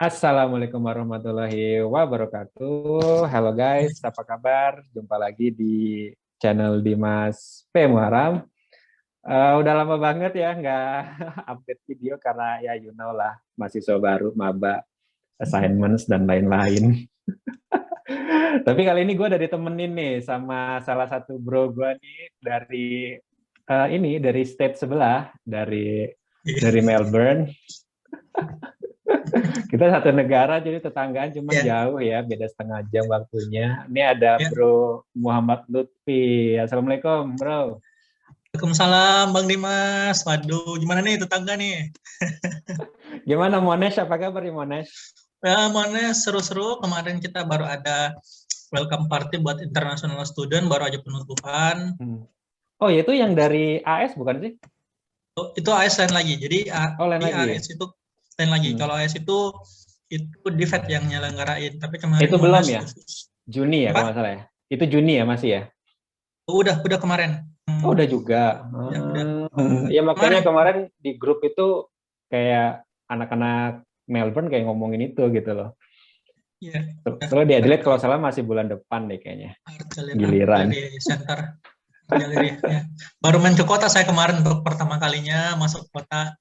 Assalamualaikum warahmatullahi wabarakatuh. Halo guys, apa kabar? Jumpa lagi di channel Dimas P. Muharam. Uh, udah lama banget ya nggak update video karena ya you know lah mahasiswa baru, maba, assignments dan lain-lain. Tapi kali ini gue udah ditemenin nih sama salah satu bro gue nih dari uh, ini dari state sebelah dari dari Melbourne. kita satu negara jadi tetanggaan cuma yeah. jauh ya beda setengah jam waktunya. Ini ada yeah. bro Muhammad Lutfi. Assalamualaikum bro. Waalaikumsalam Bang Dimas. Waduh gimana nih tetangga nih? Gimana Mones apa kabar di Mones ya Mones seru-seru. Kemarin kita baru ada welcome party buat international student baru aja penutupan hmm. oh itu yang dari AS bukan sih? Oh, itu AS lain lagi. Jadi oh, lain di lagi. AS itu lain lagi. Hmm. Kalau AS itu itu Divet yang nyelenggarain, tapi kemarin itu belum ya? Juni ya kalau masalah ya. Itu Juni ya masih ya? Oh, udah, udah kemarin. Hmm. Oh, udah juga. Ya, udah. Hmm. ya makanya kemarin. kemarin di grup itu kayak anak-anak Melbourne kayak ngomongin itu gitu loh. Iya. Terus di Adelaide kalau salah masih bulan depan deh kayaknya. Giliran. Di center. ya. Baru main ke kota saya kemarin untuk pertama kalinya masuk kota.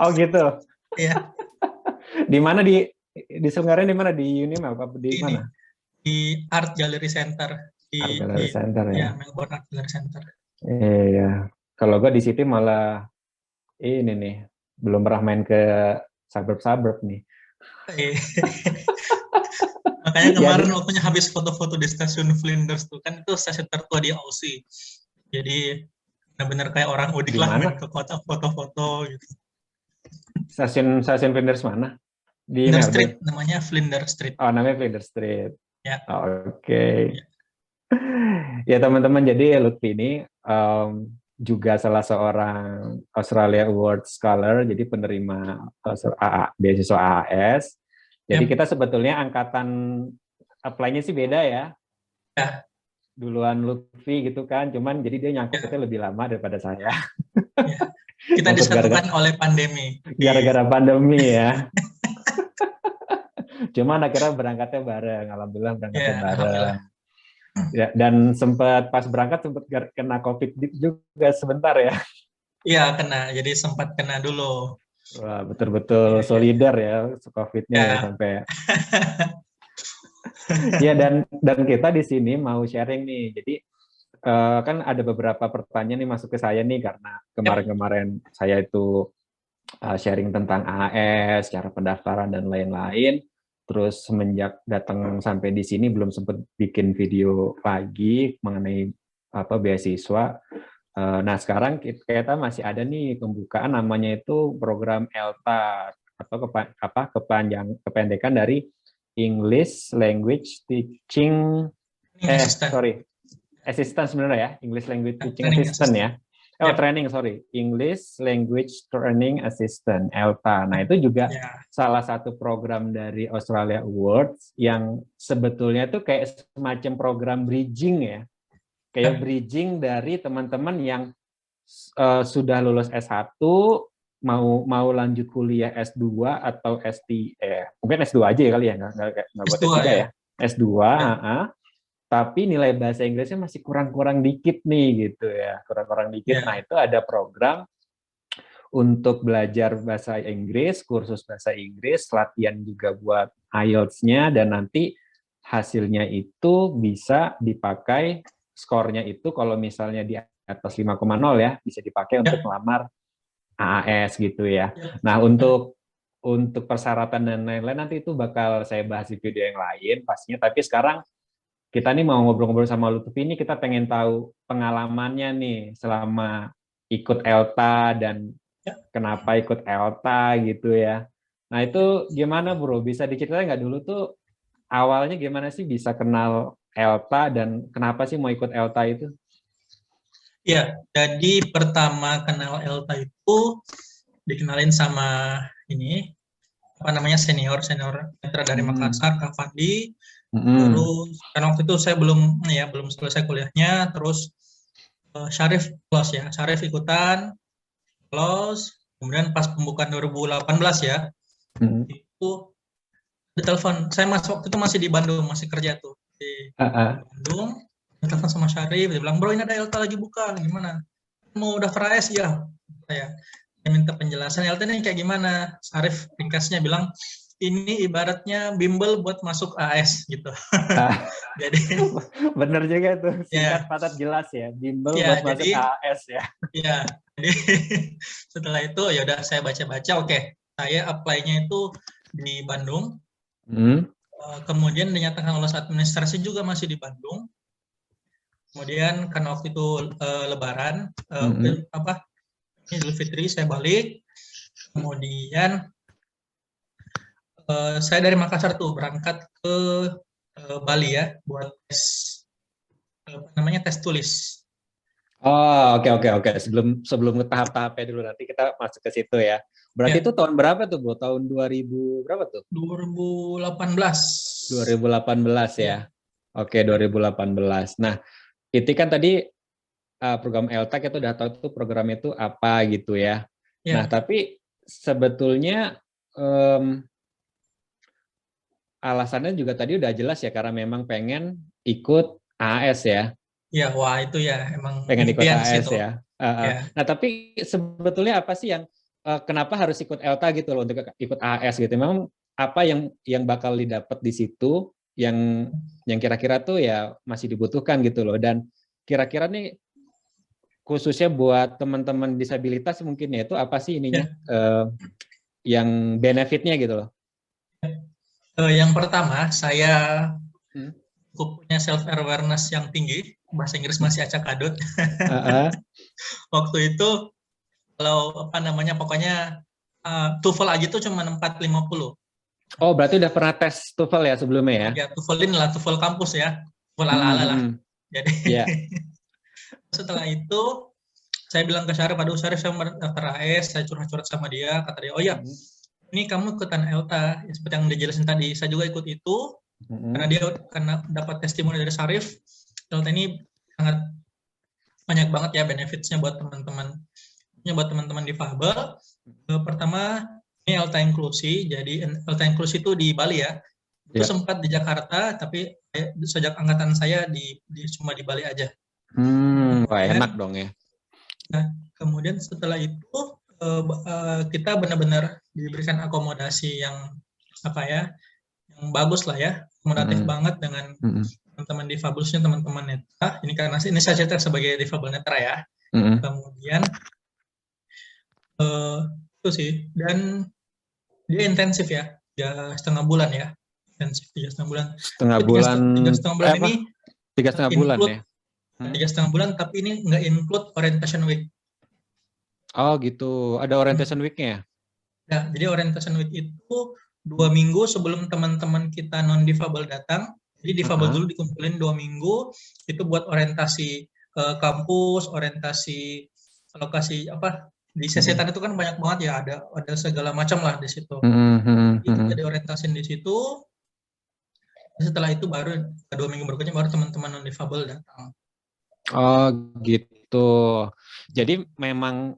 oh gitu. Iya. di mana di di Selenggarain di mana di Unima apa di Ini, mana? Di Art Gallery Center. Di, Art Gallery di, Center ya. ya. Melbourne Art Gallery Center. Iya. Kalau gua di situ malah ini nih belum pernah main ke suburb-suburb nih. Iya. Makanya kemarin Jadi, waktunya habis foto-foto di stasiun Flinders tuh kan itu stasiun tertua di Aussie. Jadi benar-benar kayak orang udik lah main ke kota foto-foto gitu. Stasiun stasiun Flinders mana? Di Flinders Street namanya Flinders Street. Oh, namanya Flinders Street. Ya. Oh, Oke. Okay. Ya. ya teman-teman, jadi Lutfi ini um, juga salah seorang Australia Award Scholar, jadi penerima AA, beasiswa AAS. Jadi ya. kita sebetulnya angkatan apply-nya sih beda ya. Ya. Duluan Lutfi gitu kan, cuman jadi dia nyangkutnya ya. lebih lama daripada saya. Kita disatukan oleh pandemi. Gara-gara pandemi ya. Cuman akhirnya berangkatnya bareng, alhamdulillah berangkatnya yeah, bareng. Ya, dan sempat pas berangkat sempat kena COVID juga sebentar ya. Iya kena, jadi sempat kena dulu. Wah betul-betul yeah, solidar ya COVID-nya ya, sampai. ya dan dan kita di sini mau sharing nih, jadi uh, kan ada beberapa pertanyaan nih masuk ke saya nih karena kemarin-kemarin saya itu uh, sharing tentang AS, cara pendaftaran dan lain-lain. Terus semenjak datang sampai di sini belum sempat bikin video lagi mengenai apa beasiswa. Uh, nah sekarang kita masih ada nih pembukaan namanya itu program ELTA atau kepa, apa kepanjang kependekan dari English Language Teaching eh sorry assistant sebenarnya ya, English Language Teaching training Assistant ya. Oh, yeah. training, sorry. English Language Training Assistant, ELTA. Nah, itu juga yeah. salah satu program dari Australia Awards yang sebetulnya itu kayak semacam program bridging ya. Kayak yeah. bridging dari teman-teman yang uh, sudah lulus S1, mau mau lanjut kuliah S2 atau S3, eh, mungkin S2 aja ya kali ya, nggak, nggak, buat S3 ya. ya. S2, ya. Uh, tapi nilai bahasa Inggrisnya masih kurang-kurang dikit nih gitu ya, kurang-kurang dikit. Yeah. Nah, itu ada program untuk belajar bahasa Inggris, kursus bahasa Inggris, latihan juga buat IELTS-nya dan nanti hasilnya itu bisa dipakai skornya itu kalau misalnya di atas 5,0 ya, bisa dipakai yeah. untuk melamar AAS gitu ya. Yeah. Nah, untuk untuk persyaratan dan lain-lain nanti itu bakal saya bahas di video yang lain pastinya, tapi sekarang kita nih mau ngobrol-ngobrol sama Lutfi ini kita pengen tahu pengalamannya nih selama ikut Elta dan ya. kenapa ikut Elta gitu ya. Nah itu gimana bro? Bisa diceritain nggak dulu tuh awalnya gimana sih bisa kenal Elta dan kenapa sih mau ikut Elta itu? Ya, jadi pertama kenal Elta itu dikenalin sama ini apa namanya senior senior dari hmm. Makassar Kak Fandi Mm. Terus karena waktu itu saya belum ya belum selesai kuliahnya, terus uh, Syarif plus ya, Syarif ikutan, plus kemudian pas pembukaan 2018 ya, mm. itu itu di telepon. Saya masuk waktu itu masih di Bandung masih kerja tuh di uh -uh. Bandung telepon sama Syarif dia bilang bro ini ada Elta lagi buka gimana? Mau daftar AS ya. Saya. Saya minta penjelasan Elta ini kayak gimana? Syarif ringkasnya bilang ini ibaratnya bimbel buat masuk AS gitu. Ah. jadi bener juga tuh singkat ya. padat jelas ya bimbel ya, buat jadi, masuk AS ya. Iya. Jadi setelah itu ya udah saya baca-baca oke okay, saya apply-nya itu di Bandung Hmm. Eh, kemudian dinyatakan lolos administrasi juga masih di Bandung. Kemudian karena waktu itu uh, Lebaran, uh, hmm. apa Idul Fitri saya balik. Kemudian uh, saya dari Makassar tuh berangkat ke uh, Bali ya buat tes apa namanya tes tulis. Oh oke okay, oke okay, oke okay. sebelum sebelum ke tahap-tahapnya dulu nanti kita masuk ke situ ya. Berarti ya. itu tahun berapa tuh, Bu? Tahun 2000 berapa tuh? 2018. 2018 ya. Oke, 2018. Nah, itu kan tadi uh, program LTAC itu udah tahu itu program itu apa gitu ya. ya. Nah, tapi sebetulnya um, alasannya juga tadi udah jelas ya karena memang pengen ikut AS ya. Ya, wah itu ya emang pengen ikut AS itu. ya. Uh, uh. ya. Nah, tapi sebetulnya apa sih yang uh, kenapa harus ikut ELTA gitu loh untuk ikut AS gitu. Memang apa yang yang bakal didapat di situ yang yang kira-kira tuh ya masih dibutuhkan gitu loh dan kira-kira nih khususnya buat teman-teman disabilitas mungkin ya itu apa sih ininya ya. uh, yang benefitnya gitu loh. Uh, yang pertama saya hmm? punya self awareness yang tinggi bahasa Inggris masih acak adut. Uh -uh. Waktu itu kalau apa namanya pokoknya uh, TOEFL aja tuh cuma 450. Oh, berarti udah pernah tes TOEFL ya sebelumnya ya? Ya, TOEFLin lah, TOEFL kampus ya. TOEFL ala-ala lah. Hmm. Jadi yeah. setelah itu saya bilang ke Syarif, aduh Syarif saya daftar AS, saya curhat-curhat sama dia, kata dia, oh ya, hmm. Ini kamu ikutan ELTA, ya, seperti yang dijelasin tadi, saya juga ikut itu, hmm. karena dia karena dapat testimoni dari Syarif, ELTA ini sangat banyak banget ya benefitsnya buat teman-teman buat teman-teman difabel. Uh, pertama ini Elta Inklusi, jadi Elta Inklusi itu di Bali ya. Itu yeah. sempat di Jakarta, tapi sejak angkatan saya di, di cuma di Bali aja. Hmm, wah enak dong ya. Nah, kemudian setelah itu kita benar-benar diberikan akomodasi yang apa ya, yang bagus lah ya, akomodatif mm -hmm. banget dengan teman-teman difabelnya teman-teman netra. Ini karena ini saya cerita sebagai difabel netra ya. Mm -hmm. Kemudian uh, itu sih dan dia intensif ya tiga setengah bulan ya intensif tiga setengah bulan setengah tiga bulan tiga setengah bulan eh, ini tiga setengah bulan ya hmm? tiga setengah bulan tapi ini nggak include orientation week oh gitu. Ada orientation hmm. weeknya ya? Jadi orientation week itu dua minggu sebelum teman-teman kita non difabel datang. Jadi difabel uh -huh. dulu dikumpulin dua minggu itu buat orientasi uh, kampus orientasi lokasi apa di sesetan itu kan banyak banget ya ada ada segala macam lah di situ. Mm -hmm. itu jadi orientasi di situ. Setelah itu baru dua minggu berikutnya baru teman-teman non difabel datang. Oh gitu. Jadi memang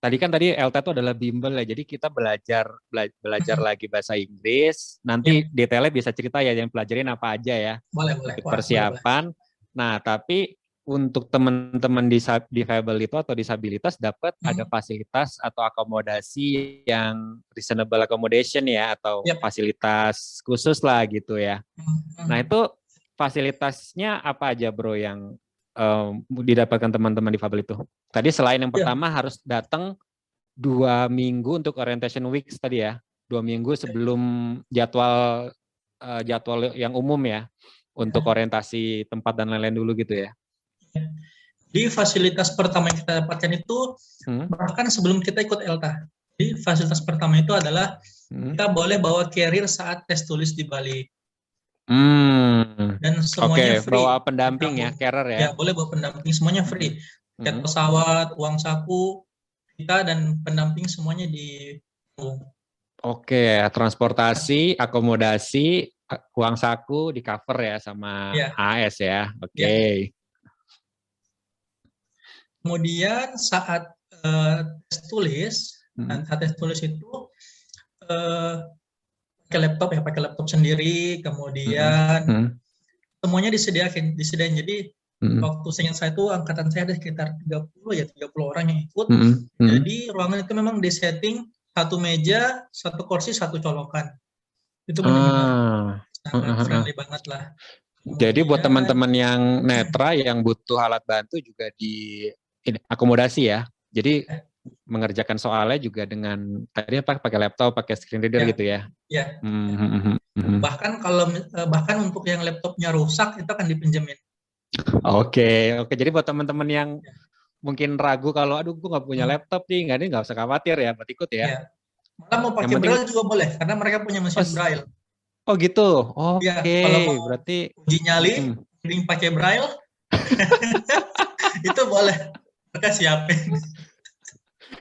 tadi kan tadi LT itu adalah bimbel ya jadi kita belajar bela belajar lagi bahasa Inggris nanti yeah. detailnya bisa cerita ya yang pelajarin apa aja ya boleh boleh persiapan boleh, boleh. nah tapi untuk teman-teman difabel itu atau disabilitas dapat hmm. ada fasilitas atau akomodasi yang reasonable accommodation ya atau yep. fasilitas khusus lah gitu ya. Hmm. Nah itu fasilitasnya apa aja bro yang um, didapatkan teman-teman difabel itu? Tadi selain yang pertama yeah. harus datang dua minggu untuk orientation week tadi ya, dua minggu sebelum jadwal uh, jadwal yang umum ya untuk iya. orientasi tempat dan lain-lain dulu gitu ya. Di fasilitas pertama yang kita dapatkan itu hmm. bahkan sebelum kita ikut ELTA. Jadi fasilitas pertama itu adalah hmm. kita boleh bawa carrier saat tes tulis di Bali. Hmm. Dan semuanya okay, free. bawa pendamping ya, carrier ya. Ya, boleh bawa pendamping, semuanya free. Tiket hmm. pesawat, uang saku, kita dan pendamping semuanya di Oke, transportasi, akomodasi, uang saku di cover ya sama ya. AS ya. Oke. Okay. Ya. Kemudian saat uh, tes tulis, hmm. saat tes tulis itu uh, pakai laptop ya pakai laptop sendiri, kemudian Hmm. semuanya disediakan, disediain. Jadi Hmm. waktu seingat saya itu angkatan saya ada sekitar 30 ya 30 orang yang ikut. Hmm. Hmm. Jadi ruangan itu memang disetting satu meja, satu kursi, satu colokan. Itu benar-benar Ah. sangat ah. friendly banget lah. Jadi buat teman-teman yang netra yang butuh alat bantu juga di ini, akomodasi ya. Jadi Eh. Mengerjakan soalnya juga dengan tadi apa pakai laptop, pakai screen reader Ya. gitu ya. Ya. Hmm, hmm, bahkan kalau eh, bahkan untuk yang laptopnya rusak itu akan dipinjemin. Oke, oke. Jadi buat teman-teman yang mungkin ragu kalau aduh gue nggak punya laptop nih, nggak nggak usah khawatir ya, buat ikut ya. Ya. Malah mau pakai penting- braille juga boleh karena mereka punya mesin Oh, braille. Oh gitu. Oke, Ya, kalau mau- berarti Uji nyali, hmm. mending pakai braille. itu boleh. Mereka siapin.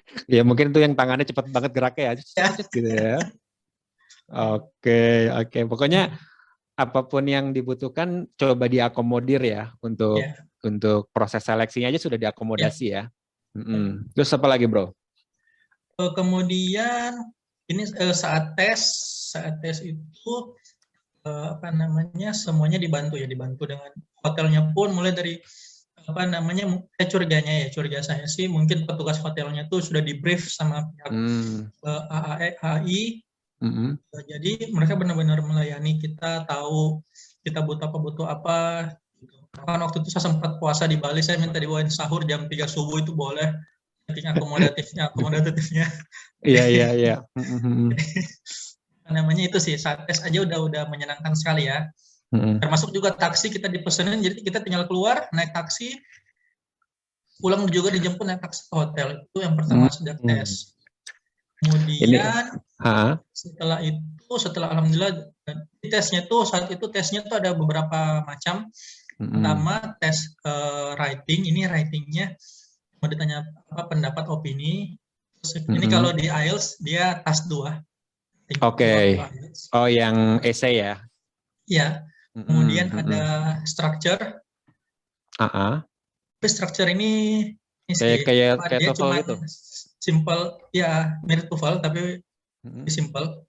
ya mungkin itu yang tangannya cepet banget geraknya ya, gitu ya. Oke, oke. Pokoknya apa pun yang dibutuhkan coba diakomodir ya untuk Ya. untuk proses seleksinya aja sudah diakomodasi ya. Mm-mm. Terus apa lagi bro? Eh, Kemudian ini eh, saat tes, saat tes itu eh, apa namanya semuanya dibantu ya, dibantu dengan hotelnya pun mulai dari apa namanya saya curiganya ya curiga saya sih mungkin petugas hotelnya tuh sudah di brief sama pihak Hmm. eh, AAE AI Mm-mm. Eh, jadi mereka benar-benar melayani kita tahu kita butuh apa butuh apa kan waktu itu saya sempat puasa di Bali saya minta dibawain sahur jam 3 subuh itu boleh saking akomodatifnya akomodatifnya Iya iya iya. Mm-mm. Apa namanya itu sih saat tes aja udah udah menyenangkan sekali ya Mm-mm. termasuk juga taksi kita dipesenin jadi kita tinggal keluar naik taksi pulang juga dijemput naik taksi ke hotel itu yang pertama Hmm. sejak tes kemudian Ha. setelah itu setelah alhamdulillah tesnya tuh saat itu tesnya tuh ada beberapa macam Mm-mm. pertama tes eh, writing ini writingnya mau ditanya apa pendapat opini Terus ini Mm-mm. kalau di IELTS dia tas dua Oke. IELTS. Oh yang essay ya. ya. Kemudian Mm-mm. ada structure Ah-ah. tapi structure ini, ini Kayak kayak kayak dia TOEFL cuma gitu. simple ya mirip TOEFL tapi Mm-mm. simple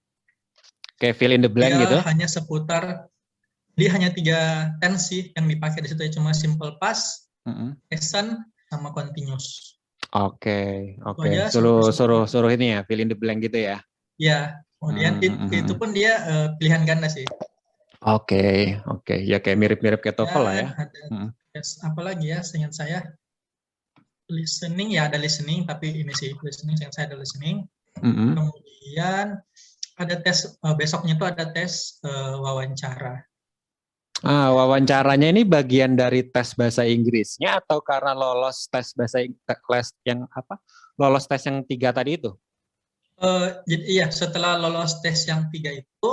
Kayak fill in the blank dia gitu. hanya seputar dia hanya tiga tense sih yang dipakai di situ ya cuma simple past, Mm-mm. present, sama continuous. Oke, oke. aja, Suruh suruh suruh ini ya, fill in the blank gitu ya. Ya, kemudian Hmm, it- hmm, hmm, itu hmm. pun dia eh, pilihan ganda sih. Oke, oke. Ya kayak mirip-mirip kayak TOEFL lah ya. Dan Ada Hmm. tes apa lagi ya? Seingat saya listening ya ada listening tapi ini sih listening seingat saya ada listening. Mm-mm. Kemudian ada tes eh, besoknya itu ada tes eh, wawancara. Ah, wawancaranya ini bagian dari tes bahasa Inggrisnya atau karena lolos tes bahasa Ing- te- les yang apa? Lolos tes yang tiga tadi itu? Jadi iya setelah lolos tes yang tiga itu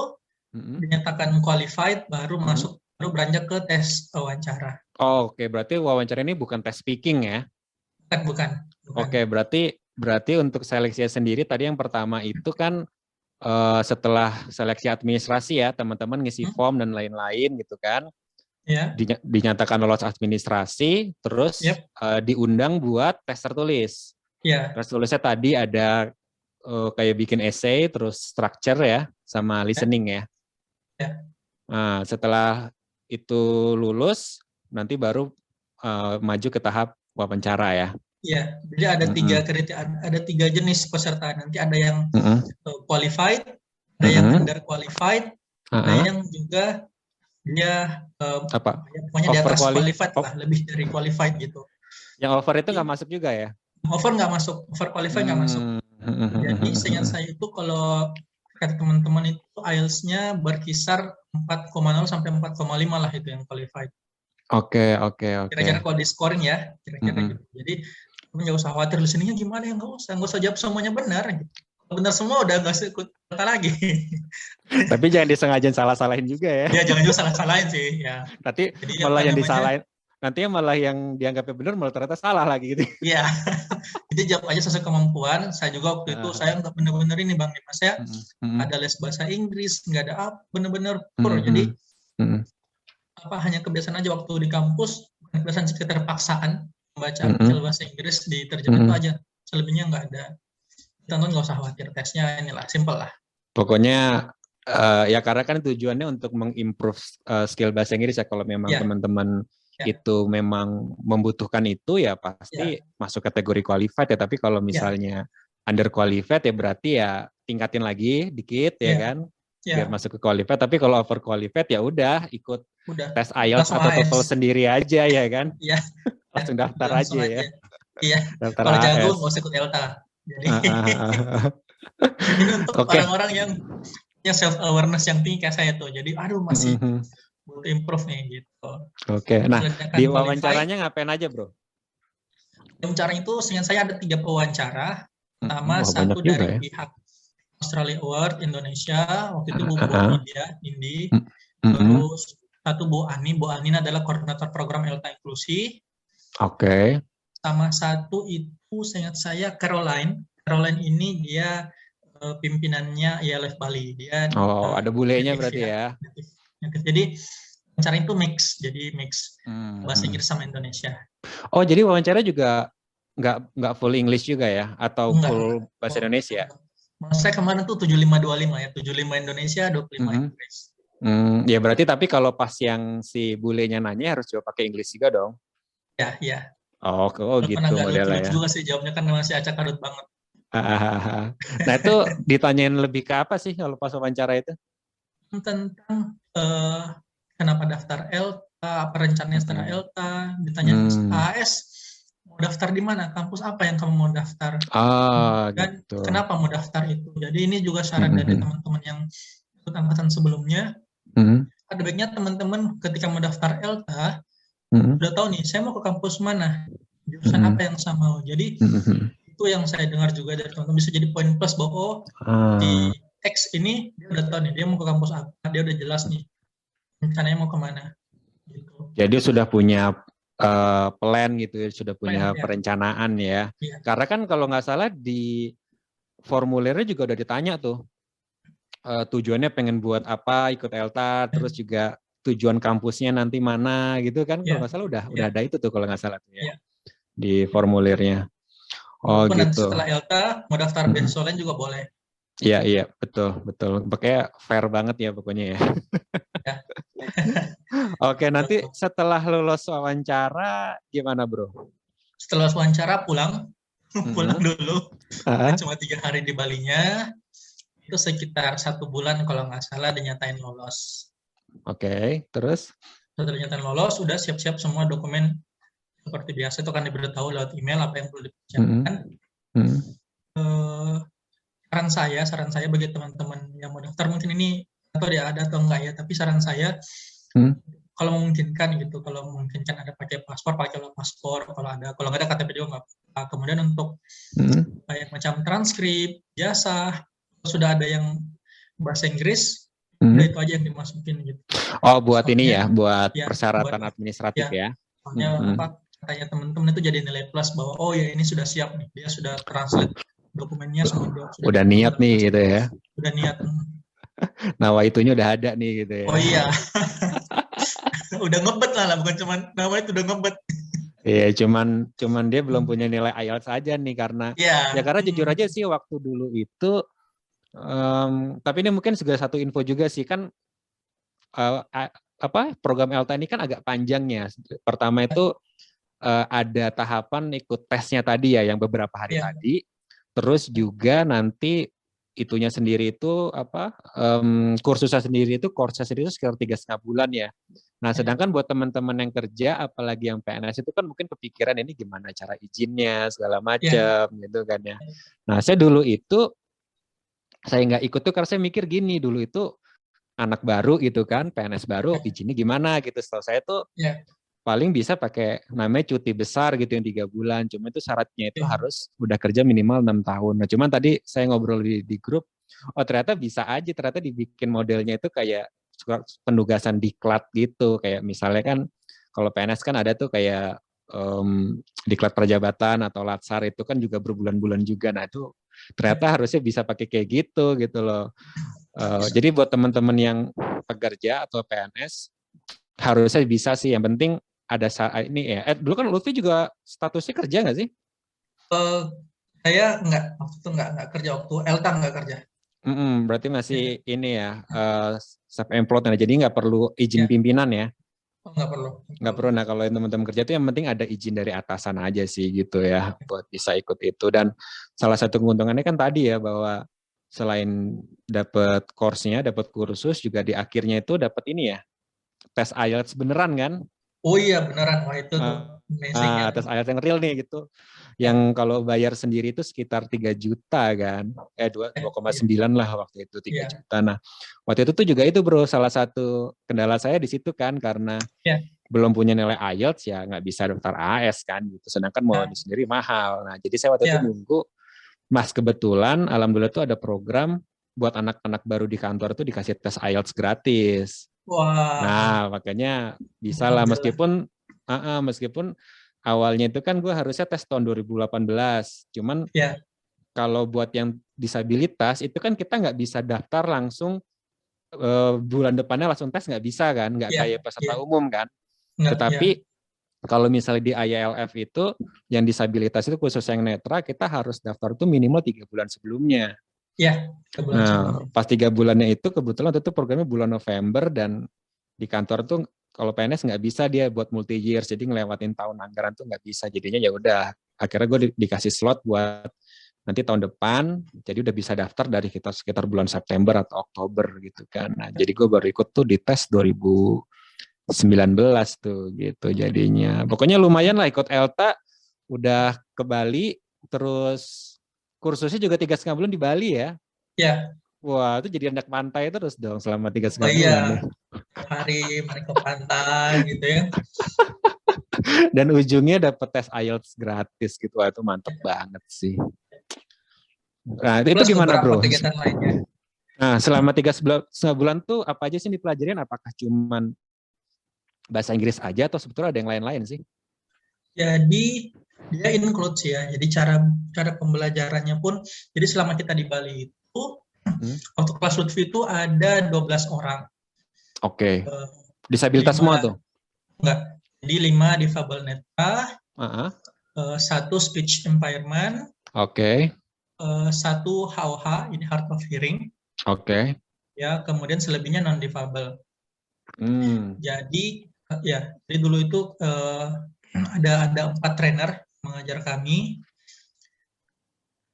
Mm-mm. dinyatakan qualified baru Hmm. masuk baru beranjak ke tes wawancara. Oh, Oke, berarti wawancara ini bukan tes speaking ya? Bukan, bukan. bukan. Oke, berarti berarti untuk seleksi sendiri tadi yang pertama itu kan eh, setelah seleksi administrasi ya, teman-teman ngisi Hmm. form dan lain-lain gitu kan. Dinya- dinyatakan lolos administrasi, terus Yep. eh, diundang buat tes tertulis. ya, Tes tulisnya tadi ada eh, kayak bikin essay, terus structure ya, sama listening ya. Ya. Nah, setelah itu lulus, nanti baru eh, maju ke tahap wawancara ya. ya. Jadi ada tiga kriteria, ada tiga jenis peserta. Nanti ada yang Mm-mm. uh, qualified, ada yang Mhm. under qualified, ada Ah, yang juga dia uh, apa? ya, pokoknya di atas qualified lah, lebih dari qualified gitu. Yang over itu nggak masuk juga ya? Over nggak masuk, over qualified nggak masuk. Hmm. Jadi seingat saya itu kalau kata teman-teman itu IELTS-nya berkisar 4,0 sampai 4,5 lah itu yang qualified. Oke, oke, oke. Kira-kira kalau di scoring ya, kira-kira Mhm. gitu. Jadi kamu nggak usah khawatir listeningnya gimana ya nggak usah, nggak usah jawab semuanya benar. Gitu. Benar semua udah nggak usah ikut kata lagi. Tapi jangan disengaja salah-salahin juga ya. ya jangan juga salah-salahin sih. Ya. Nanti Jadi malah yang namanya, disalahin, nanti malah yang dianggapnya benar malah ternyata salah lagi gitu. Iya. Jadi jawab aja sesuai kemampuan. Saya juga waktu itu Ah. saya nggak bener-bener ini bang Dimas ya. Mm-mm. Ada les bahasa Inggris, nggak ada apa, bener-bener pur. Mhm. Jadi Mm-mm. apa hanya kebiasaan aja waktu di kampus, kebiasaan sekitar paksaan membaca Mhm. artikel bahasa Inggris di terjemah itu aja. Selebihnya nggak ada. Tonton nggak usah khawatir tesnya inilah simple lah. Pokoknya uh, ya karena kan tujuannya untuk mengimprove uh, skill bahasa Inggris ya kalau memang yeah. teman-teman yeah. itu memang membutuhkan itu ya pasti yeah. masuk kategori qualified ya tapi kalau ya. misalnya yeah. under qualified ya berarti ya tingkatin lagi dikit yeah. ya kan yeah. biar masuk ke qualified tapi kalau over qualified ya udah ikut udah. tes IELTS atau TOEFL sendiri aja ya kan yeah. langsung daftar langsung aja, aja ya iya kalau jago nggak usah ikut ELTA jadi, uh, uh, uh. jadi untuk okay. orang-orang yang yang self awareness yang tinggi kayak saya tuh jadi aduh masih mm -hmm. Butuh improve nih gitu oke okay. nah di wawancaranya ngapain aja bro wawancara itu seingat saya ada tiga pewawancara pertama oh, satu dari ya? pihak Australia Award Indonesia waktu itu Bu uh -huh. India Indi -hmm. terus satu Bu Ani Bu Ani adalah koordinator program Elta Inklusi oke okay. sama satu itu seingat saya Caroline Caroline ini dia uh, pimpinannya ILF Bali. Dia Oh, uh, ada bulenya berarti ya. Ya. Jadi wawancara itu mix, jadi mix hmm. bahasa Inggris sama Indonesia. Oh, jadi wawancara juga nggak nggak full English juga ya atau Enggak. full bahasa Indonesia? Saya kemarin tuh 7525 ya, 75 Indonesia, 25 mm -hmm. Inggris. Hmm, ya berarti tapi kalau pas yang si bulenya nanya harus coba pakai Inggris juga dong. Ya, ya. Oh, oh gitu modelnya ya. juga sih jawabnya kan masih acak adut banget. nah itu ditanyain lebih ke apa sih kalau pas wawancara itu? Tentang uh, kenapa daftar ELTA, apa rencananya setelah hmm. ELTA, ditanya hmm. AS mau daftar di mana, kampus apa yang kamu mau daftar, ah, dan gitu. kenapa mau daftar itu. Jadi ini juga syarat hmm. dari teman-teman yang ikut angkatan sebelumnya. Hmm. Ada baiknya teman-teman ketika mau daftar ELTA, hmm. udah tahu nih, saya mau ke kampus mana, jurusan hmm. apa yang saya mau. Jadi hmm itu yang saya dengar juga dari teman-teman bisa jadi poin plus bahwa oh hmm. di X ini dia udah tahu nih dia mau ke kampus apa dia udah jelas nih rencananya mau ke mana gitu. jadi sudah punya uh, plan gitu ya sudah punya plan, ya. perencanaan ya. ya karena kan kalau nggak salah di formulirnya juga udah ditanya tuh uh, tujuannya pengen buat apa ikut Elta terus juga tujuan kampusnya nanti mana gitu kan kalau ya. nggak salah udah ya. udah ada itu tuh kalau nggak salah tuh ya, ya. di formulirnya Oh Walaupun gitu. setelah Elta mau daftar hmm. lain juga boleh. Iya iya betul betul. Pokoknya fair banget ya pokoknya ya. ya. Oke nanti setelah lulus wawancara gimana bro? Setelah wawancara pulang pulang hmm. dulu. Uh Cuma tiga hari di Balinya itu sekitar satu bulan kalau nggak salah dinyatain lolos. Oke okay, terus? Setelah dinyatain lolos sudah siap-siap semua dokumen seperti biasa itu kan diberitahu lewat email apa yang perlu dipersiapkan. Mm -hmm. uh, saran saya, saran saya bagi teman-teman yang mau daftar mungkin ini atau dia ada atau enggak ya, tapi saran saya mm. kalau memungkinkan gitu, kalau memungkinkan ada pakai paspor, pakai paspor, kalau ada, kalau nggak ada KTP juga nggak apa. Kemudian untuk mm. kayak macam transkrip, jasa, sudah ada yang bahasa Inggris, mm. itu aja yang dimasukin gitu. Oh, buat Soalnya, ini ya, buat ya, persyaratan buat, administratif ya. ya. Soalnya mm -hmm. apa katanya teman-teman itu jadi nilai plus bahwa oh ya ini sudah siap nih dia sudah translate dokumennya semua sudah, udah niat nih gitu ya udah niat nawa itunya udah ada nih gitu ya oh iya udah ngebet lah, lah bukan cuman nawa itu udah ngebet Iya, cuman cuman dia belum punya nilai IELTS saja nih karena yeah. ya karena jujur aja sih waktu dulu itu um, tapi ini mungkin juga satu info juga sih kan uh, apa program ELTA ini kan agak panjangnya. Pertama itu uh, ada tahapan ikut tesnya tadi ya yang beberapa hari yeah. tadi. Terus juga nanti itunya sendiri itu apa um, kursusnya sendiri itu kursnya sendiri itu sekitar tiga setengah bulan ya. Nah iya. sedangkan buat teman-teman yang kerja apalagi yang PNS itu kan mungkin kepikiran ini gimana cara izinnya segala iya. macam yeah. gitu kan ya. Nah saya dulu itu saya nggak ikut tuh karena saya mikir gini dulu itu anak baru gitu kan PNS baru iya. izinnya gimana gitu. Setelah saya tuh yeah paling bisa pakai namanya cuti besar gitu yang tiga bulan. Cuma itu syaratnya itu yeah. harus udah kerja minimal enam tahun. Nah cuman tadi saya ngobrol di, di grup, oh ternyata bisa aja ternyata dibikin modelnya itu kayak penugasan diklat gitu. Kayak misalnya kan kalau PNS kan ada tuh kayak um, diklat perjabatan atau latsar itu kan juga berbulan-bulan juga. Nah itu ternyata harusnya bisa pakai kayak gitu gitu loh. Uh, jadi buat teman-teman yang pekerja atau PNS harusnya bisa sih. Yang penting ada saat ini ya. Eh, dulu kan Lutfi juga statusnya kerja nggak sih? Uh, saya nggak waktu itu nggak nggak kerja waktu Elta nggak kerja. Mm -mm, berarti masih ya. ini ya uh, self employed nah, jadi nggak perlu izin ya. pimpinan ya? Oh, nggak perlu. Nggak perlu. Nah kalau teman-teman kerja itu yang penting ada izin dari atasan aja sih gitu ya buat bisa ikut itu. Dan salah satu keuntungannya kan tadi ya bahwa selain dapat course-nya, dapat kursus juga di akhirnya itu dapat ini ya tes IELTS beneran kan? Oh iya beneran, wah itu uh, tuh uh, tes IELTS yang real nih gitu. Yang kalau bayar sendiri itu sekitar 3 juta kan, eh 2,9 iya. lah waktu itu 3 yeah. juta. Nah waktu itu tuh juga itu bro salah satu kendala saya di situ kan karena yeah. belum punya nilai IELTS ya nggak bisa daftar AS kan gitu. Sedangkan mau yeah. sendiri mahal. Nah jadi saya waktu yeah. itu iya. nunggu Mas kebetulan alhamdulillah tuh ada program buat anak-anak baru di kantor tuh dikasih tes IELTS gratis. Wah. Nah, makanya bisa lah meskipun uh, uh, meskipun awalnya itu kan gue harusnya tes tahun 2018. Cuman yeah. kalau buat yang disabilitas itu kan kita nggak bisa daftar langsung uh, bulan depannya langsung tes nggak bisa kan, nggak yeah. kayak peserta yeah. umum kan. Nggak, Tetapi yeah kalau misalnya di ILF itu yang disabilitas itu khusus yang netra kita harus daftar itu minimal tiga bulan sebelumnya. Ya. Nah, pas tiga bulannya itu kebetulan itu programnya bulan November dan di kantor tuh kalau PNS nggak bisa dia buat multi years jadi ngelewatin tahun anggaran tuh nggak bisa jadinya ya udah akhirnya gue di, dikasih slot buat nanti tahun depan jadi udah bisa daftar dari kita sekitar bulan September atau Oktober gitu kan nah jadi gue baru ikut tuh di tes 2000 19 tuh gitu jadinya. Pokoknya lumayan lah ikut Elta, udah ke Bali, terus kursusnya juga tiga setengah bulan di Bali ya? Ya. Wah itu jadi anak pantai terus dong selama tiga setengah oh, iya. bulan. Iya. Hari mari ke pantai gitu ya. Dan ujungnya dapat tes IELTS gratis gitu, Wah, itu mantep ya. banget sih. Nah itu, itu gimana bro? Nah selama tiga setengah bulan tuh apa aja sih dipelajarin? Apakah cuman bahasa Inggris aja atau sebetulnya ada yang lain-lain sih? Jadi dia include sih ya. Jadi cara cara pembelajarannya pun jadi selama kita di Bali itu hmm. waktu kelas Lutfi itu ada 12 orang. Oke. Okay. Uh, Disabilitas semua tuh? Enggak. Jadi lima difabel netra, uh -huh. uh, satu speech impairment, oke, okay. uh, satu HOH, ini hard of hearing, oke, okay. ya kemudian selebihnya non difabel. Hmm. Jadi ya jadi dulu itu uh, ada ada empat trainer mengajar kami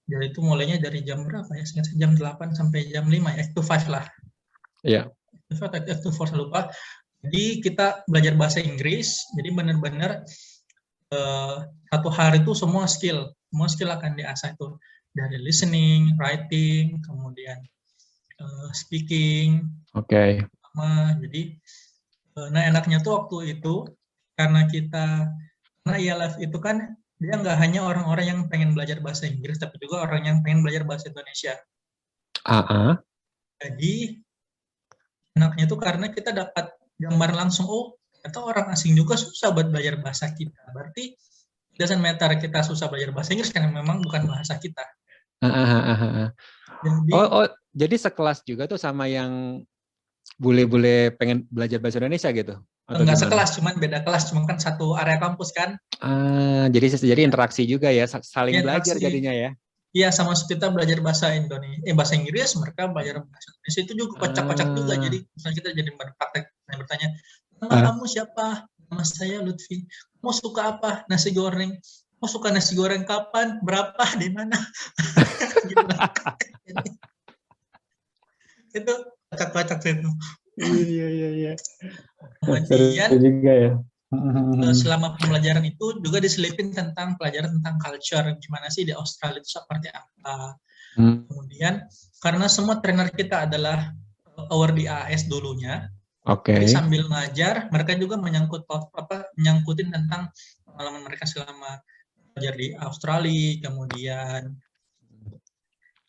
jadi itu mulainya dari jam berapa ya? Jam 8 sampai jam 5 ya to 5 lah. Iya. Yeah. to 4 lupa. Jadi kita belajar bahasa Inggris jadi benar-benar uh, satu hari itu semua skill semua skill akan diasah itu. Dari listening writing kemudian uh, speaking. Oke. Okay. jadi Eh, nah enaknya tuh waktu itu karena kita karena ILF itu kan dia nggak hanya orang-orang yang pengen belajar bahasa Inggris tapi juga orang yang pengen belajar bahasa Indonesia. Uh -uh. Jadi enaknya tuh karena kita dapat gambar langsung oh atau orang asing juga susah buat belajar bahasa kita. Berarti doesn't matter kita susah belajar bahasa Inggris karena memang bukan bahasa kita. Uh, uh, uh, uh. Jadi, oh, oh, jadi sekelas juga tuh sama yang bule-bule pengen belajar bahasa Indonesia gitu? Atau Enggak gimana? sekelas, cuman beda kelas, cuma kan satu area kampus kan. Ah, jadi jadi interaksi juga ya, saling ya, belajar jadinya ya. Iya, sama kita belajar bahasa Indonesia, eh bahasa Inggris, mereka belajar bahasa Indonesia itu juga kocak-kocak ah. juga. Jadi misalnya kita jadi berpraktek, yang bertanya, nama ah. kamu siapa? Nama saya Lutfi. Kamu suka apa? Nasi goreng. Kamu suka nasi goreng kapan? Berapa? Di mana? gitu. itu kocak-kocak itu. Iya iya iya. Kemudian juga ya. Eh, selama pembelajaran itu juga diselipin tentang pelajaran tentang culture gimana sih di Australia itu seperti apa. Hmm. Kemudian karena semua trainer kita adalah our di AS dulunya. Oke. Okay. Sambil ngajar, mereka juga menyangkut apa menyangkutin tentang pengalaman mereka selama belajar di Australia, kemudian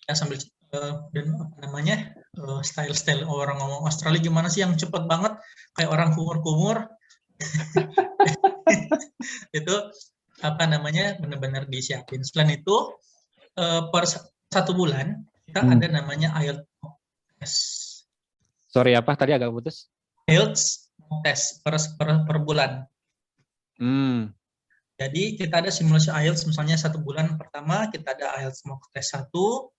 ya sambil uh, dan apa namanya uh, style-style orang ngomong Australia gimana sih yang cepet banget kayak orang kumur-kumur itu apa namanya benar-benar disiapin. Selain itu uh, per satu bulan kita hmm. ada namanya IELTS test. Sorry apa tadi agak putus? IELTS test per, per, per bulan. Hmm. Jadi kita ada simulasi IELTS misalnya satu bulan pertama kita ada IELTS mock test satu,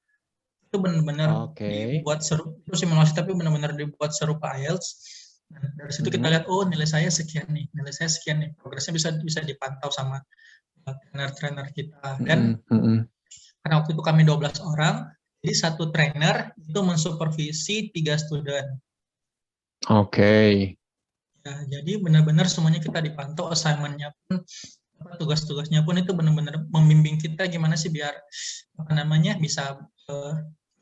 itu benar-benar okay. dibuat seru itu simulasi tapi benar-benar dibuat serupa IELTS nah, dari situ kita lihat oh nilai saya sekian nih nilai saya sekian nih progresnya bisa bisa dipantau sama trainer-trainer kita dan mm -hmm. karena waktu itu kami 12 orang jadi satu trainer itu mensupervisi tiga student oke okay. ya, jadi benar-benar semuanya kita dipantau assignmentnya pun tugas-tugasnya pun itu benar-benar membimbing kita gimana sih biar apa namanya bisa uh,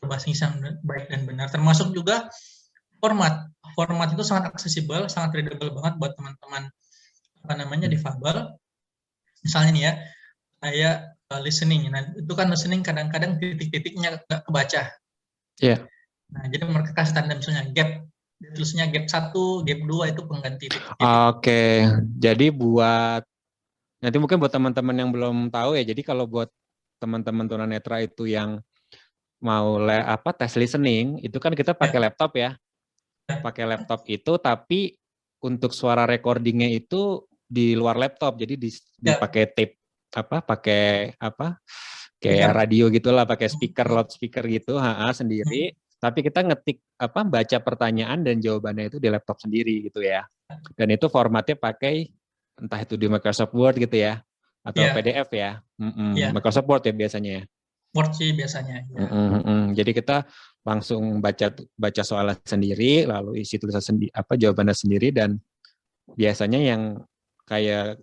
berbahasa Inggris yang baik dan benar termasuk juga format format itu sangat aksesibel sangat readable banget buat teman-teman apa namanya difabel misalnya nih ya saya uh, listening nah itu kan listening kadang-kadang titik-titiknya nggak kebaca Iya. Yeah. nah jadi mereka kasih tanda misalnya gap tulisnya gap satu gap dua itu pengganti titik. Oke, okay. jadi buat Nanti mungkin buat teman-teman yang belum tahu ya, jadi kalau buat teman-teman tunanetra itu yang mau le, apa tes listening, itu kan kita pakai ya. laptop ya. ya. Pakai laptop itu, tapi untuk suara recordingnya itu di luar laptop, jadi di, ya. dipakai tape apa, pakai apa, kayak ya. radio gitulah, pakai speaker, loudspeaker gitu, ha, sendiri. Hmm. Tapi kita ngetik apa, baca pertanyaan dan jawabannya itu di laptop sendiri gitu ya. Dan itu formatnya pakai entah itu di Microsoft Word gitu ya atau yeah. PDF ya. Mm -mm. Yeah. Microsoft Word ya biasanya ya. Word sih biasanya. Ya. Mm -mm. Jadi kita langsung baca baca soalnya sendiri, lalu isi tulisan sendiri, apa jawabannya sendiri dan biasanya yang kayak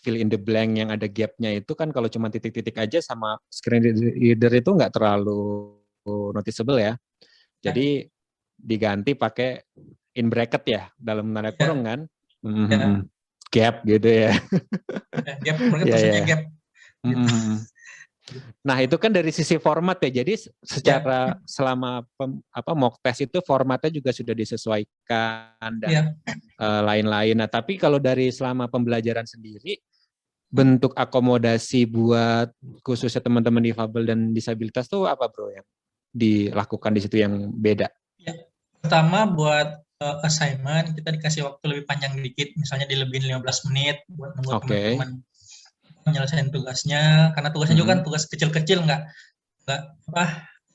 fill in the blank yang ada gapnya itu kan kalau cuma titik-titik aja sama screen reader itu nggak terlalu noticeable ya. Jadi diganti pakai in bracket ya dalam tanda kurung yeah. kan. Mm -hmm. yeah gap gitu ya. gap, mereka yeah, yeah. gap. Mm. Nah itu kan dari sisi format ya. Jadi secara yeah. selama pem, apa mock test itu formatnya juga sudah disesuaikan dan yeah. uh, lain-lain. Nah tapi kalau dari selama pembelajaran sendiri bentuk akomodasi buat khususnya teman-teman difabel dan disabilitas tuh apa bro yang dilakukan di situ yang beda? Ya, pertama buat uh, assignment kita dikasih waktu lebih panjang dikit misalnya di lebih 15 menit buat membuat okay. teman-teman menyelesaikan tugasnya karena tugasnya hmm. juga kan hmm. tugas kecil-kecil nggak nggak apa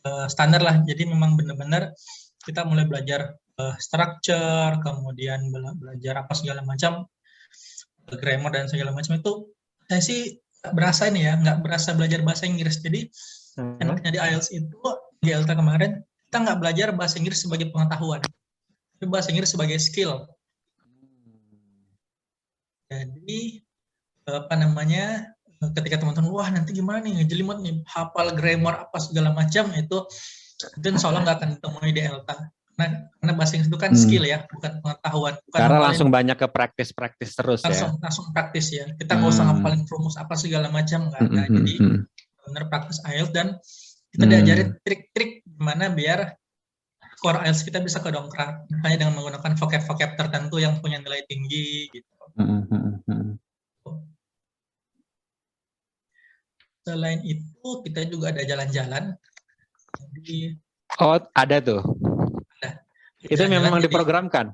uh, standar lah jadi memang benar-benar kita mulai belajar uh, structure kemudian bela belajar apa segala macam grammar dan segala macam itu saya sih berasa ini ya nggak berasa belajar bahasa Inggris jadi hmm. enaknya di IELTS itu di ELTA kemarin kita nggak belajar bahasa Inggris sebagai pengetahuan itu bahasa Inggris sebagai skill. Jadi apa namanya ketika teman-teman wah nanti gimana nih ngejelimet nih hafal grammar apa segala macam itu itu insya Allah nggak akan ditemui di ELTA karena, karena bahasa Inggris itu kan hmm. skill ya bukan pengetahuan bukan karena langsung banyak ke praktis-praktis terus langsung, ya langsung praktis ya kita nggak hmm. usah ngapalin rumus apa segala macam nggak hmm. jadi hmm. benar praktis IELTS dan kita hmm. diajarin trik-trik gimana biar skor IELTS kita bisa kedongkrak misalnya dengan menggunakan vocab-vocab tertentu yang punya nilai tinggi gitu. Selain itu kita juga ada jalan-jalan. oh ada tuh. Ada. Itu jalan memang jadi, diprogramkan.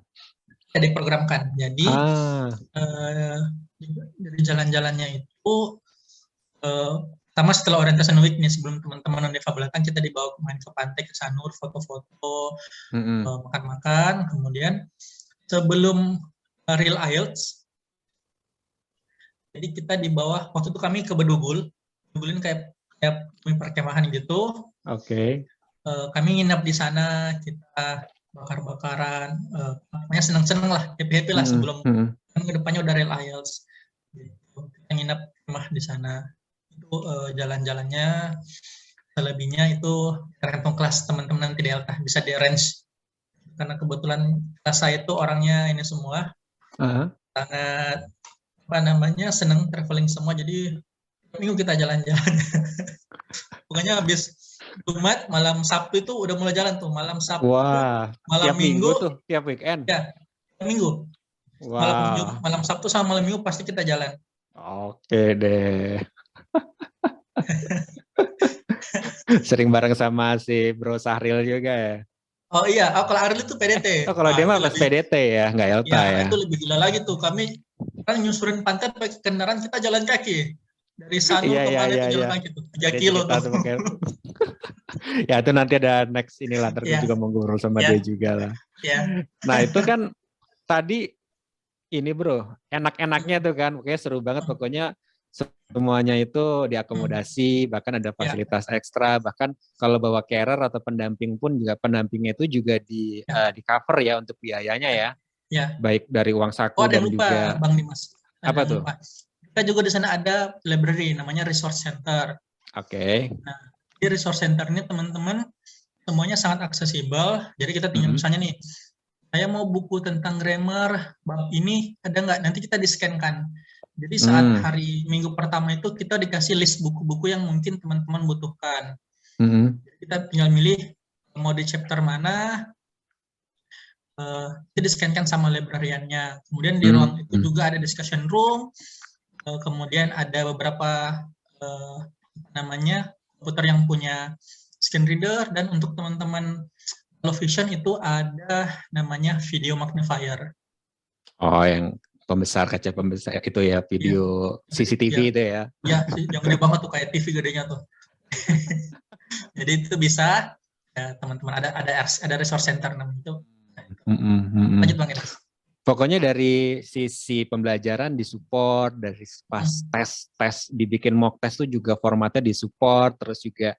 Ya, diprogramkan. Jadi ah. uh, dari jalan-jalannya itu uh, pertama setelah orientation week nih sebelum teman-teman non difabel kan kita dibawa main ke pantai ke Sanur foto-foto uh, makan-makan kemudian sebelum uh, real IELTS jadi kita di bawah waktu itu kami ke Bedugul Bedugulin kayak kayak perkemahan gitu oke okay. uh, kami nginap di sana kita bakar-bakaran uh, seneng-seneng lah happy-happy lah sebelum mm-hmm. kan ke depannya udah real IELTS gitu. kita nginap rumah di sana itu uh, jalan-jalannya selebihnya itu tergantung kelas teman-teman nanti Delta bisa di range karena kebetulan kelas saya itu orangnya ini semua uh -huh. sangat apa namanya seneng traveling semua jadi minggu kita jalan-jalan pokoknya habis Jumat malam Sabtu itu udah mulai jalan tuh malam Sabtu Wah, malam tiap minggu, minggu tuh tiap weekend ya minggu Wah. malam malam Sabtu sama malam minggu pasti kita jalan oke deh Sering bareng sama si Bro Sahril juga ya? Oh iya, oh, kalau Aril itu PDT. Oh kalau nah, dia mah pas PDT ya, nggak Elta ya, ya. Itu lebih gila lagi tuh. Kami kan nyusurin pantai pakai kendaraan kita jalan kaki. Dari sana iya, ke iya, mana iya, jalan iya. kaki tuh, 3 kilo tuh. Ya itu nanti ada next inilah terus yeah. juga mau ngobrol sama yeah. dia juga lah. Yeah. Nah itu kan tadi ini bro, enak-enaknya tuh kan, pokoknya seru banget pokoknya semuanya itu diakomodasi, hmm. bahkan ada ya. fasilitas yeah. ekstra, bahkan kalau bawa carer atau pendamping pun juga pendampingnya itu juga di yeah. uh, di cover ya untuk biayanya ya. Ya. Baik dari uang saku oh, dan lupa, juga Bang Dimas. Ada apa tuh? Lupa. Kita juga di sana ada library namanya resource center. Oke. Okay. Nah, di resource center ini teman-teman semuanya sangat aksesibel. Jadi kita tinggal mm -hmm. misalnya nih, saya mau buku tentang grammar bab ini ada nggak? Nanti kita di-scan-kan. Jadi saat mm. hari minggu pertama itu kita dikasih list buku-buku yang mungkin teman-teman butuhkan. Mm -hmm. Kita tinggal milih mau di chapter mana, uh, di-scankan sama librariannya. Kemudian di mm. ruang itu hmm. juga ada discussion room, kemudian ada beberapa uh, namanya komputer yang punya screen reader dan untuk teman-teman low vision itu ada namanya video magnifier. Oh, yang pembesar kaca pembesar itu ya video ya, CCTV ya, itu ya. Ya, yang gede banget tuh kayak TV gedenya tuh. Jadi itu bisa ya teman-teman ada ada ada resource center namanya itu. Mm -hmm. Lanjut Bang Enes. Pokoknya dari sisi pembelajaran disupport, dari pas hmm. tes tes dibikin mock test itu juga formatnya disupport, terus juga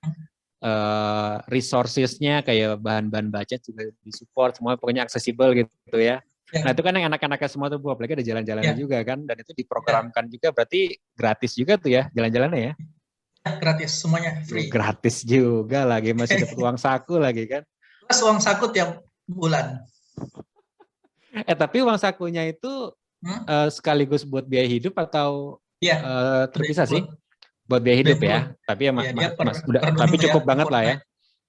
uh, resourcesnya kayak bahan-bahan baca juga disupport, semua pokoknya aksesibel gitu ya. Yeah. Nah itu kan yang anak-anaknya semua tuh bu, apalagi ada jalan-jalannya yeah. juga kan, dan itu diprogramkan yeah. juga, berarti gratis juga tuh ya jalan-jalannya ya? ya? Gratis, semuanya free. Gratis juga lagi, masih dapat uang saku lagi kan? Plus uang saku tiap bulan. Eh tapi uang sakunya itu hmm? uh, sekaligus buat biaya hidup atau ya, uh, terpisah sih? Buat biaya hidup ya. Tapi ya, ya mas, per, mas udah tapi cukup ya, banget lah ya.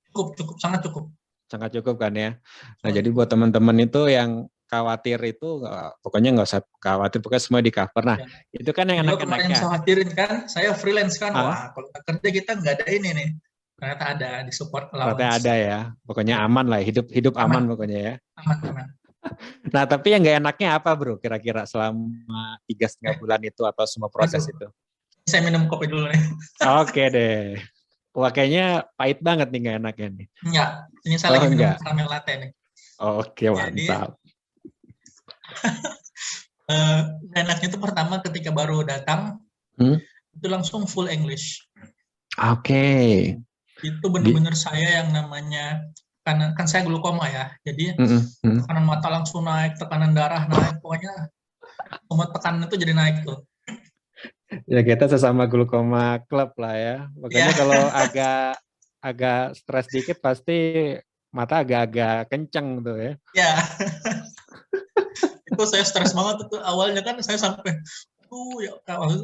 Cukup, cukup, sangat cukup. Sangat cukup kan ya. Nah jadi buat teman-teman itu yang khawatir itu pokoknya nggak usah khawatir pokoknya semua di cover nah ya. itu kan yang anak-anaknya yang khawatirin kan saya freelance kan ah? wah kalau kerja kita nggak ada ini nih ternyata ada di support ternyata ada ya pokoknya aman lah hidup hidup aman, aman pokoknya ya aman aman Nah, tapi yang nggak enaknya apa, bro? Kira-kira selama tiga setengah bulan itu atau semua proses Aduh. itu? Saya minum kopi dulu nih. Oke deh. Wah, kayaknya pahit banget nih nggak enaknya nih. Enggak, ini saya oh, lagi minum caramel latte nih. Oke, mantap. uh, enaknya itu pertama ketika baru datang, hmm? itu langsung full English. Oke. Okay. Itu benar-benar saya yang namanya karena kan saya glukoma ya, jadi mm -hmm. tekanan mata langsung naik, tekanan darah naik, pokoknya semua tekanan itu jadi naik tuh. Ya kita sesama glukoma klub lah ya, makanya yeah. kalau agak agak stres dikit pasti mata agak-agak kenceng tuh ya. Ya, itu saya stres banget tuh awalnya kan saya sampai itu ya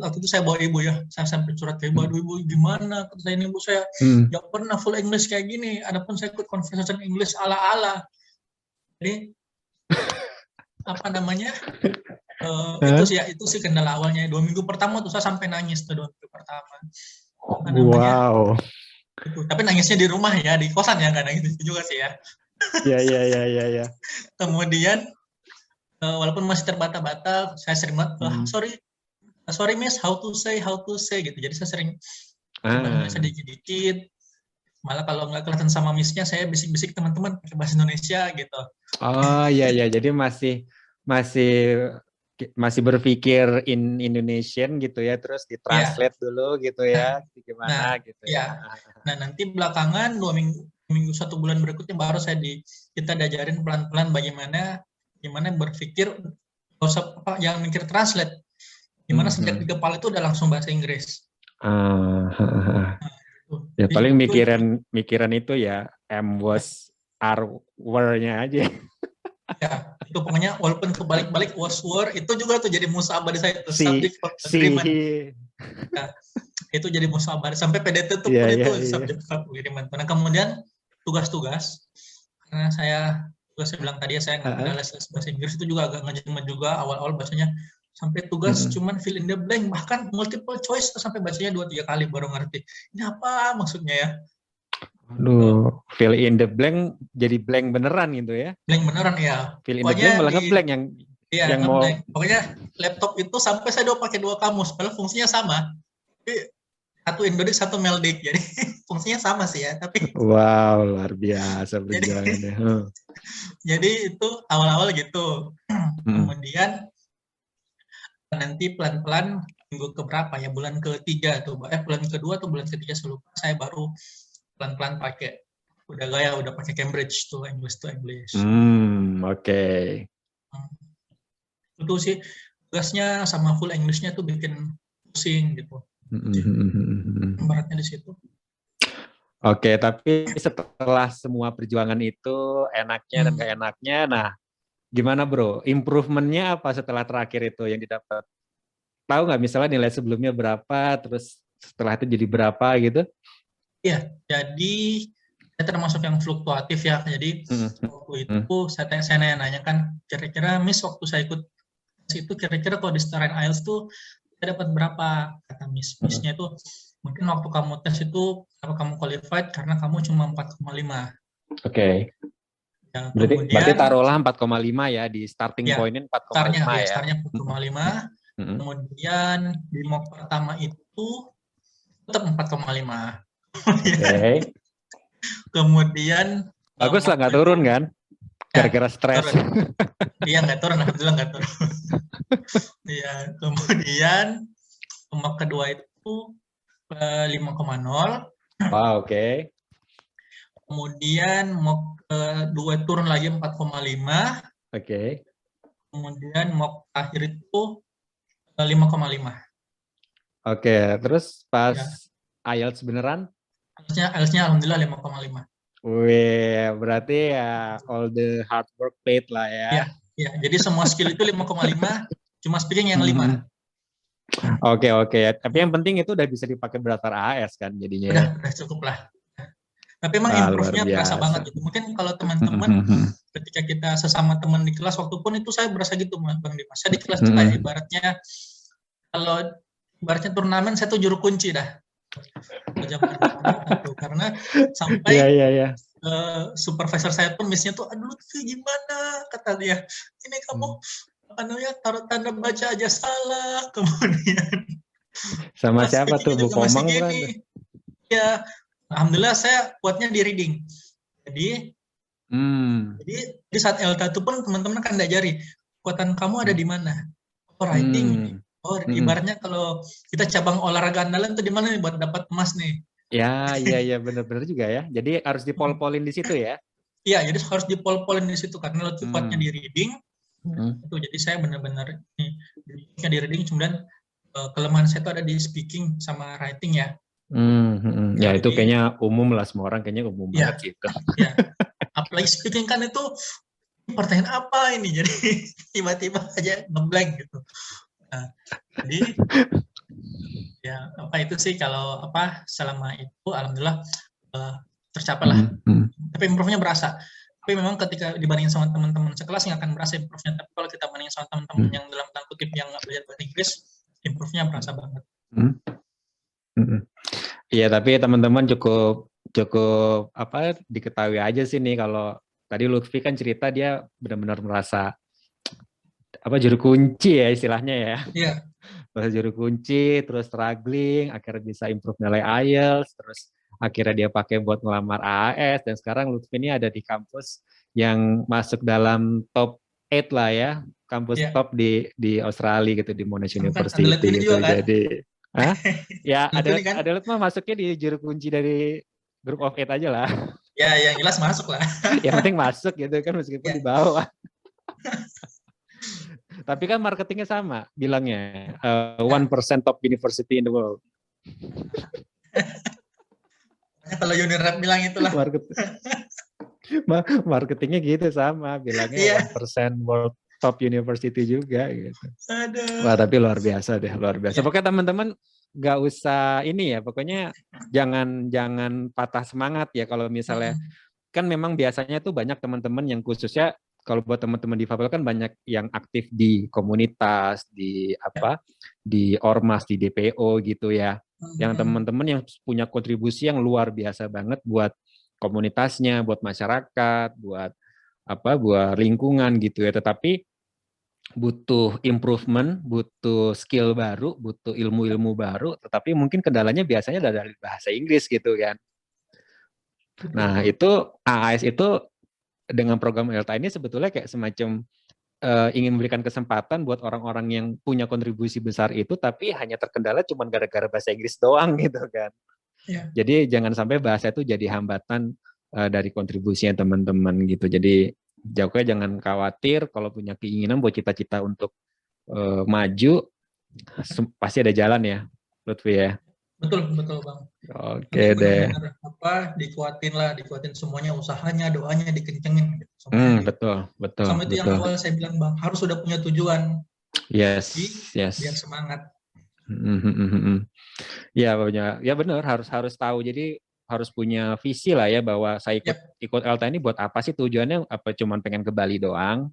waktu itu saya bawa ibu ya. Saya sampai curhat ke ibu aduh ibu gimana? Kata saya ini ibu saya hmm. ya pernah full English kayak gini. Adapun saya ikut conversation English ala ala jadi apa namanya uh, itu sih ya itu sih kendala awalnya. Dua minggu pertama tuh saya sampai nangis tuh dua minggu pertama. Apa namanya, wow. itu. tapi nangisnya di rumah ya di kosan ya nggak nangis juga sih ya. Iya iya iya iya ya. Kemudian uh, walaupun masih terbata-bata, saya sering banget, hmm. sorry sorry miss how to say how to say gitu jadi saya sering ah. sedikit-dikit malah kalau nggak kelihatan sama missnya saya bisik-bisik teman-teman pakai bahasa Indonesia gitu oh iya iya jadi masih masih masih berpikir in Indonesian gitu ya terus ditranslate yeah. dulu gitu ya nah, gimana nah, gitu ya. ya nah nanti belakangan dua minggu minggu satu bulan berikutnya baru saya di kita diajarin pelan-pelan bagaimana gimana berpikir usah apa jangan mikir translate Di mana hmm. sejak di kepala itu udah langsung bahasa Inggris. Uh, nah, ya Jadi, paling mikiran itu, mikiran itu ya M was R were-nya aja. ya, itu pokoknya walaupun kebalik-balik was were itu juga tuh jadi musa abadi saya itu si, subject si. Ya, itu jadi musa abadi sampai PDT tuh yeah, yeah, itu yeah. subjek agreement. Nah kemudian tugas-tugas karena saya saya bilang tadi ya saya nggak uh -huh. les bahasa Inggris itu juga agak ngajak juga awal-awal bahasanya sampai tugas hmm. cuman fill in the blank bahkan multiple choice sampai bacanya dua tiga kali baru ngerti ini apa maksudnya ya Aduh, fill in the blank jadi blank beneran gitu ya? Blank beneran ya. Fill in Pokoknya the blank malah ngeblank yang iya, yang mau. Pokoknya laptop itu sampai saya udah pakai dua kamus, padahal fungsinya sama. Tapi satu endodik satu meldik jadi fungsinya sama sih ya tapi wow luar biasa perjuangannya jadi, jadi itu awal-awal gitu hmm. kemudian nanti pelan-pelan minggu keberapa ya bulan ketiga tuh eh bulan kedua atau bulan ketiga saya lupa saya baru pelan-pelan pakai udah gaya udah pakai Cambridge tuh English to English. Hmm oke. Okay. Hmm. Itu sih tugasnya sama full Englishnya tuh bikin pusing gitu. Hmm. Beratnya di situ. Oke, okay, tapi setelah semua perjuangan itu enaknya hmm. dan gak enaknya, nah gimana bro? Improvementnya apa setelah terakhir itu yang didapat? tahu nggak misalnya nilai sebelumnya berapa, terus setelah itu jadi berapa gitu? Iya, jadi saya termasuk yang fluktuatif ya. Jadi hmm. waktu itu hmm. saya tanya, saya nanya kan, kira-kira Miss waktu saya ikut itu kira-kira kalau di setarain IELTS tuh saya dapat berapa kata Miss? Hmm. Missnya itu mungkin waktu kamu tes itu apa kamu qualified karena kamu cuma 4,5. Oke. Okay. Ya, berarti, kemudian, berarti taruhlah 4,5 ya di starting ya, pointnya 4,5 startnya, ya. Startnya 4,5. Hmm. Kemudian di mock pertama itu tetap 4,5. Okay. Kemudian bagus lah nggak turun kan? Gara-gara ya, stres. Iya nggak turun, alhamdulillah nggak turun. Iya, kemudian mock kedua itu 5,0. Eh, wow, oke. Okay. Kemudian mock kedua turun lagi 4,5. Oke. Okay. Kemudian mock akhir itu 5,5. Oke, terus pas ya. IELTS beneran? IELTS-nya IELTS alhamdulillah 5,5. Wih, berarti ya all the hard work paid lah ya. Iya, ya, jadi semua skill itu 5,5, cuma speaking yang 5. Hmm. Oke, oke. Tapi yang penting itu udah bisa dipakai berdasar AS kan jadinya. Udah, udah cukup lah. Tapi emang ah, improve-nya berasa banget gitu. Mungkin kalau teman-teman ketika kita sesama teman di kelas waktu pun itu saya berasa gitu Bang Dimas. Saya di kelas -hmm. ibaratnya kalau ibaratnya turnamen saya tuh juru kunci dah. Karena sampai yeah, yeah, yeah. Uh, supervisor saya pun misalnya tuh aduh tuh gimana? Kata dia. Ini kamu hmm. apa namanya taruh tanda baca aja salah. Kemudian. Sama siapa tuh Bu Komang kan ya alhamdulillah saya kuatnya di reading jadi hmm. jadi di saat LK itu pun teman-teman kan diajari kekuatan kamu ada di mana oh writing hmm. Oh, hmm. ibaratnya kalau kita cabang olahraga andalan tuh di mana nih buat dapat emas nih? Ya, iya, iya, benar-benar juga ya. Jadi harus dipol-polin di situ ya? Iya, jadi harus dipol-polin di situ karena lebih kuatnya hmm. di reading. Hmm. Itu jadi saya benar-benar nih di reading, kemudian uh, kelemahan saya itu ada di speaking sama writing ya. Hmm, hmm. hmm. Ya, jadi, itu kayaknya umum lah semua orang kayaknya umum ya, banget gitu. Ya. Apalagi speaking kan itu pertanyaan apa ini jadi tiba-tiba aja ngeblank gitu. Nah, jadi ya apa itu sih kalau apa selama itu alhamdulillah uh, tercapai lah. Mm -hmm. Tapi improve-nya berasa. Tapi memang ketika dibandingin sama teman-teman sekelas nggak akan berasa improve-nya. Tapi kalau kita bandingin sama teman-teman mm -hmm. yang dalam tanda kutip yang nggak belajar bahasa Inggris, improve-nya berasa banget. Mm -hmm. Iya, tapi teman-teman cukup cukup apa diketahui aja sih nih kalau tadi Lutfi kan cerita dia benar-benar merasa apa juru kunci ya istilahnya ya. Iya. Bahasa juru kunci, terus struggling, akhirnya bisa improve nilai IELTS, terus akhirnya dia pakai buat ngelamar AAS dan sekarang Lutfi ini ada di kampus yang masuk dalam top 8 lah ya, kampus yeah. top di di Australia gitu di Monash University gitu. Kan? Jadi Hah? Ya, ada kan? ada mah masuknya di juru kunci dari grup of eight aja lah. Ya, yang jelas masuk lah. yang penting masuk gitu kan meskipun yeah. di bawah. Tapi kan marketingnya sama, bilangnya uh, one percent top university in the world. Kalau Unirap bilang itulah. Market, marketingnya gitu sama, bilangnya iya. one percent world top university juga gitu. Aduh. Wah tapi luar biasa deh, luar biasa. Ya. Pokoknya teman-teman nggak usah ini ya, pokoknya jangan jangan patah semangat ya kalau misalnya kan memang biasanya tuh banyak teman-teman yang khususnya kalau buat teman-teman di Fabel kan banyak yang aktif di komunitas, di apa, di ormas, di DPO gitu ya. Yang teman-teman yang punya kontribusi yang luar biasa banget buat komunitasnya, buat masyarakat, buat apa, buat lingkungan gitu ya. Tetapi butuh improvement, butuh skill baru, butuh ilmu-ilmu baru, tetapi mungkin kendalanya biasanya dari bahasa Inggris gitu kan. Nah, itu AAS itu dengan program ELTA ini sebetulnya kayak semacam uh, ingin memberikan kesempatan buat orang-orang yang punya kontribusi besar itu tapi hanya terkendala cuma gara-gara bahasa Inggris doang gitu kan. Yeah. Jadi jangan sampai bahasa itu jadi hambatan uh, dari kontribusinya teman-teman gitu. Jadi Jauhnya jangan khawatir kalau punya keinginan buat cita-cita untuk uh, maju pasti ada jalan ya, Lutfi ya. Betul, betul bang. Oke okay, deh. Apa dikuatin lah, dikuatin semuanya usahanya, doanya dikencengin. Gitu, hmm, betul, betul. Sama itu betul. yang awal saya bilang bang, harus sudah punya tujuan. Yes, Jadi, yes. Biar semangat. Hmm, hmm, hmm, ya, punya, ya benar harus harus tahu. Jadi harus punya visi lah ya bahwa saya ikut yep. ikut Elta ini buat apa sih? Tujuannya apa? Cuma pengen ke Bali doang?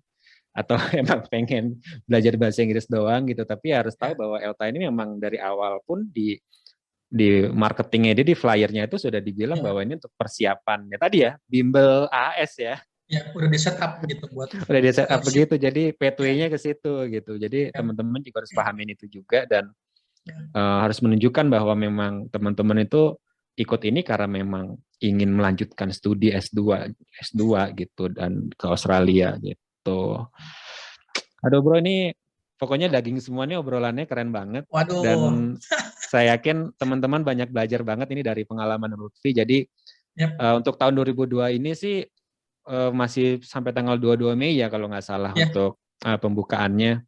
Atau emang pengen belajar bahasa Inggris doang gitu? Tapi harus tahu bahwa Elta ini memang dari awal pun di di marketingnya dia di flyernya itu sudah dibilang ya. bahwa ini untuk persiapan. Ya tadi ya bimbel AS ya. Ya udah di setup gitu buat udah di setup begitu jadi pathway-nya ke situ gitu. Jadi ya. teman-teman juga harus pahami itu juga dan ya. uh, harus menunjukkan bahwa memang teman-teman itu ikut ini karena memang ingin melanjutkan studi S2 S2 gitu dan ke Australia gitu. Aduh bro ini pokoknya daging semuanya obrolannya keren banget Waduh. dan saya yakin teman-teman banyak belajar banget ini dari pengalaman Lutfi. Jadi yep. uh, untuk tahun 2002 ini sih uh, masih sampai tanggal 22 Mei ya kalau nggak salah yep. untuk uh, pembukaannya.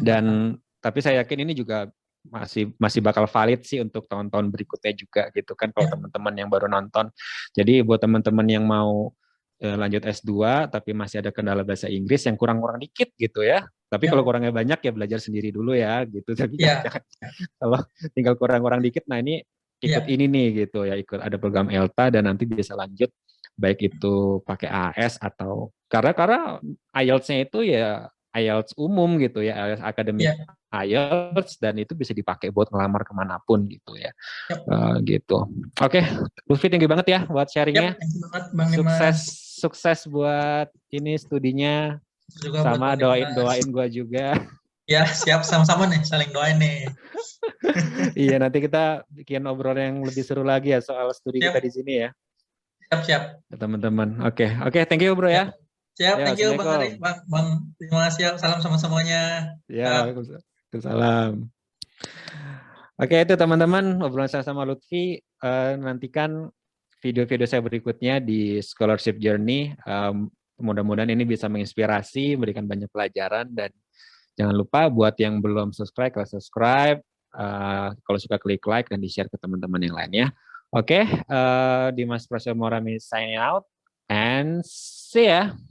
Dan tapi saya yakin ini juga masih masih bakal valid sih untuk tahun-tahun berikutnya juga gitu kan kalau ya. teman-teman yang baru nonton. Jadi buat teman-teman yang mau eh, lanjut S2 tapi masih ada kendala bahasa Inggris yang kurang-kurang dikit gitu ya. Tapi ya. kalau kurangnya banyak ya belajar sendiri dulu ya gitu. Tapi ya. kalau tinggal kurang-kurang dikit nah ini ikut ya. ini nih gitu ya ikut ada program ELTA dan nanti bisa lanjut baik itu pakai AS atau karena karena IELTS-nya itu ya IELTS umum gitu ya, IELTS akademik yeah. IELTS dan itu bisa dipakai buat ngelamar ke mana pun gitu ya, yep. uh, gitu. Oke, okay. Lutfi tinggi banget ya buat sharingnya. Yep, Bang sukses, sukses buat ini studinya. Juga sama doain doain gua juga. Ya siap sama-sama nih saling doain nih. iya nanti kita bikin obrolan yang lebih seru lagi ya soal studi siap. kita di sini ya. Siap siap. Teman-teman. Oke okay. oke okay, thank you bro ya. Siap, ya, thank you Bang Ari. Bang, Bang, terima kasih. Salam sama semuanya. Ya, salam. Oke, itu teman-teman obrolan saya sama Lutfi. Uh, nantikan video-video saya berikutnya di Scholarship Journey. Um, Mudah-mudahan ini bisa menginspirasi, memberikan banyak pelajaran dan jangan lupa buat yang belum subscribe, kalau subscribe. Uh, kalau suka klik like dan di share ke teman-teman yang lainnya. Oke, okay, uh, Dimas Prasetyo Morami signing out and see ya.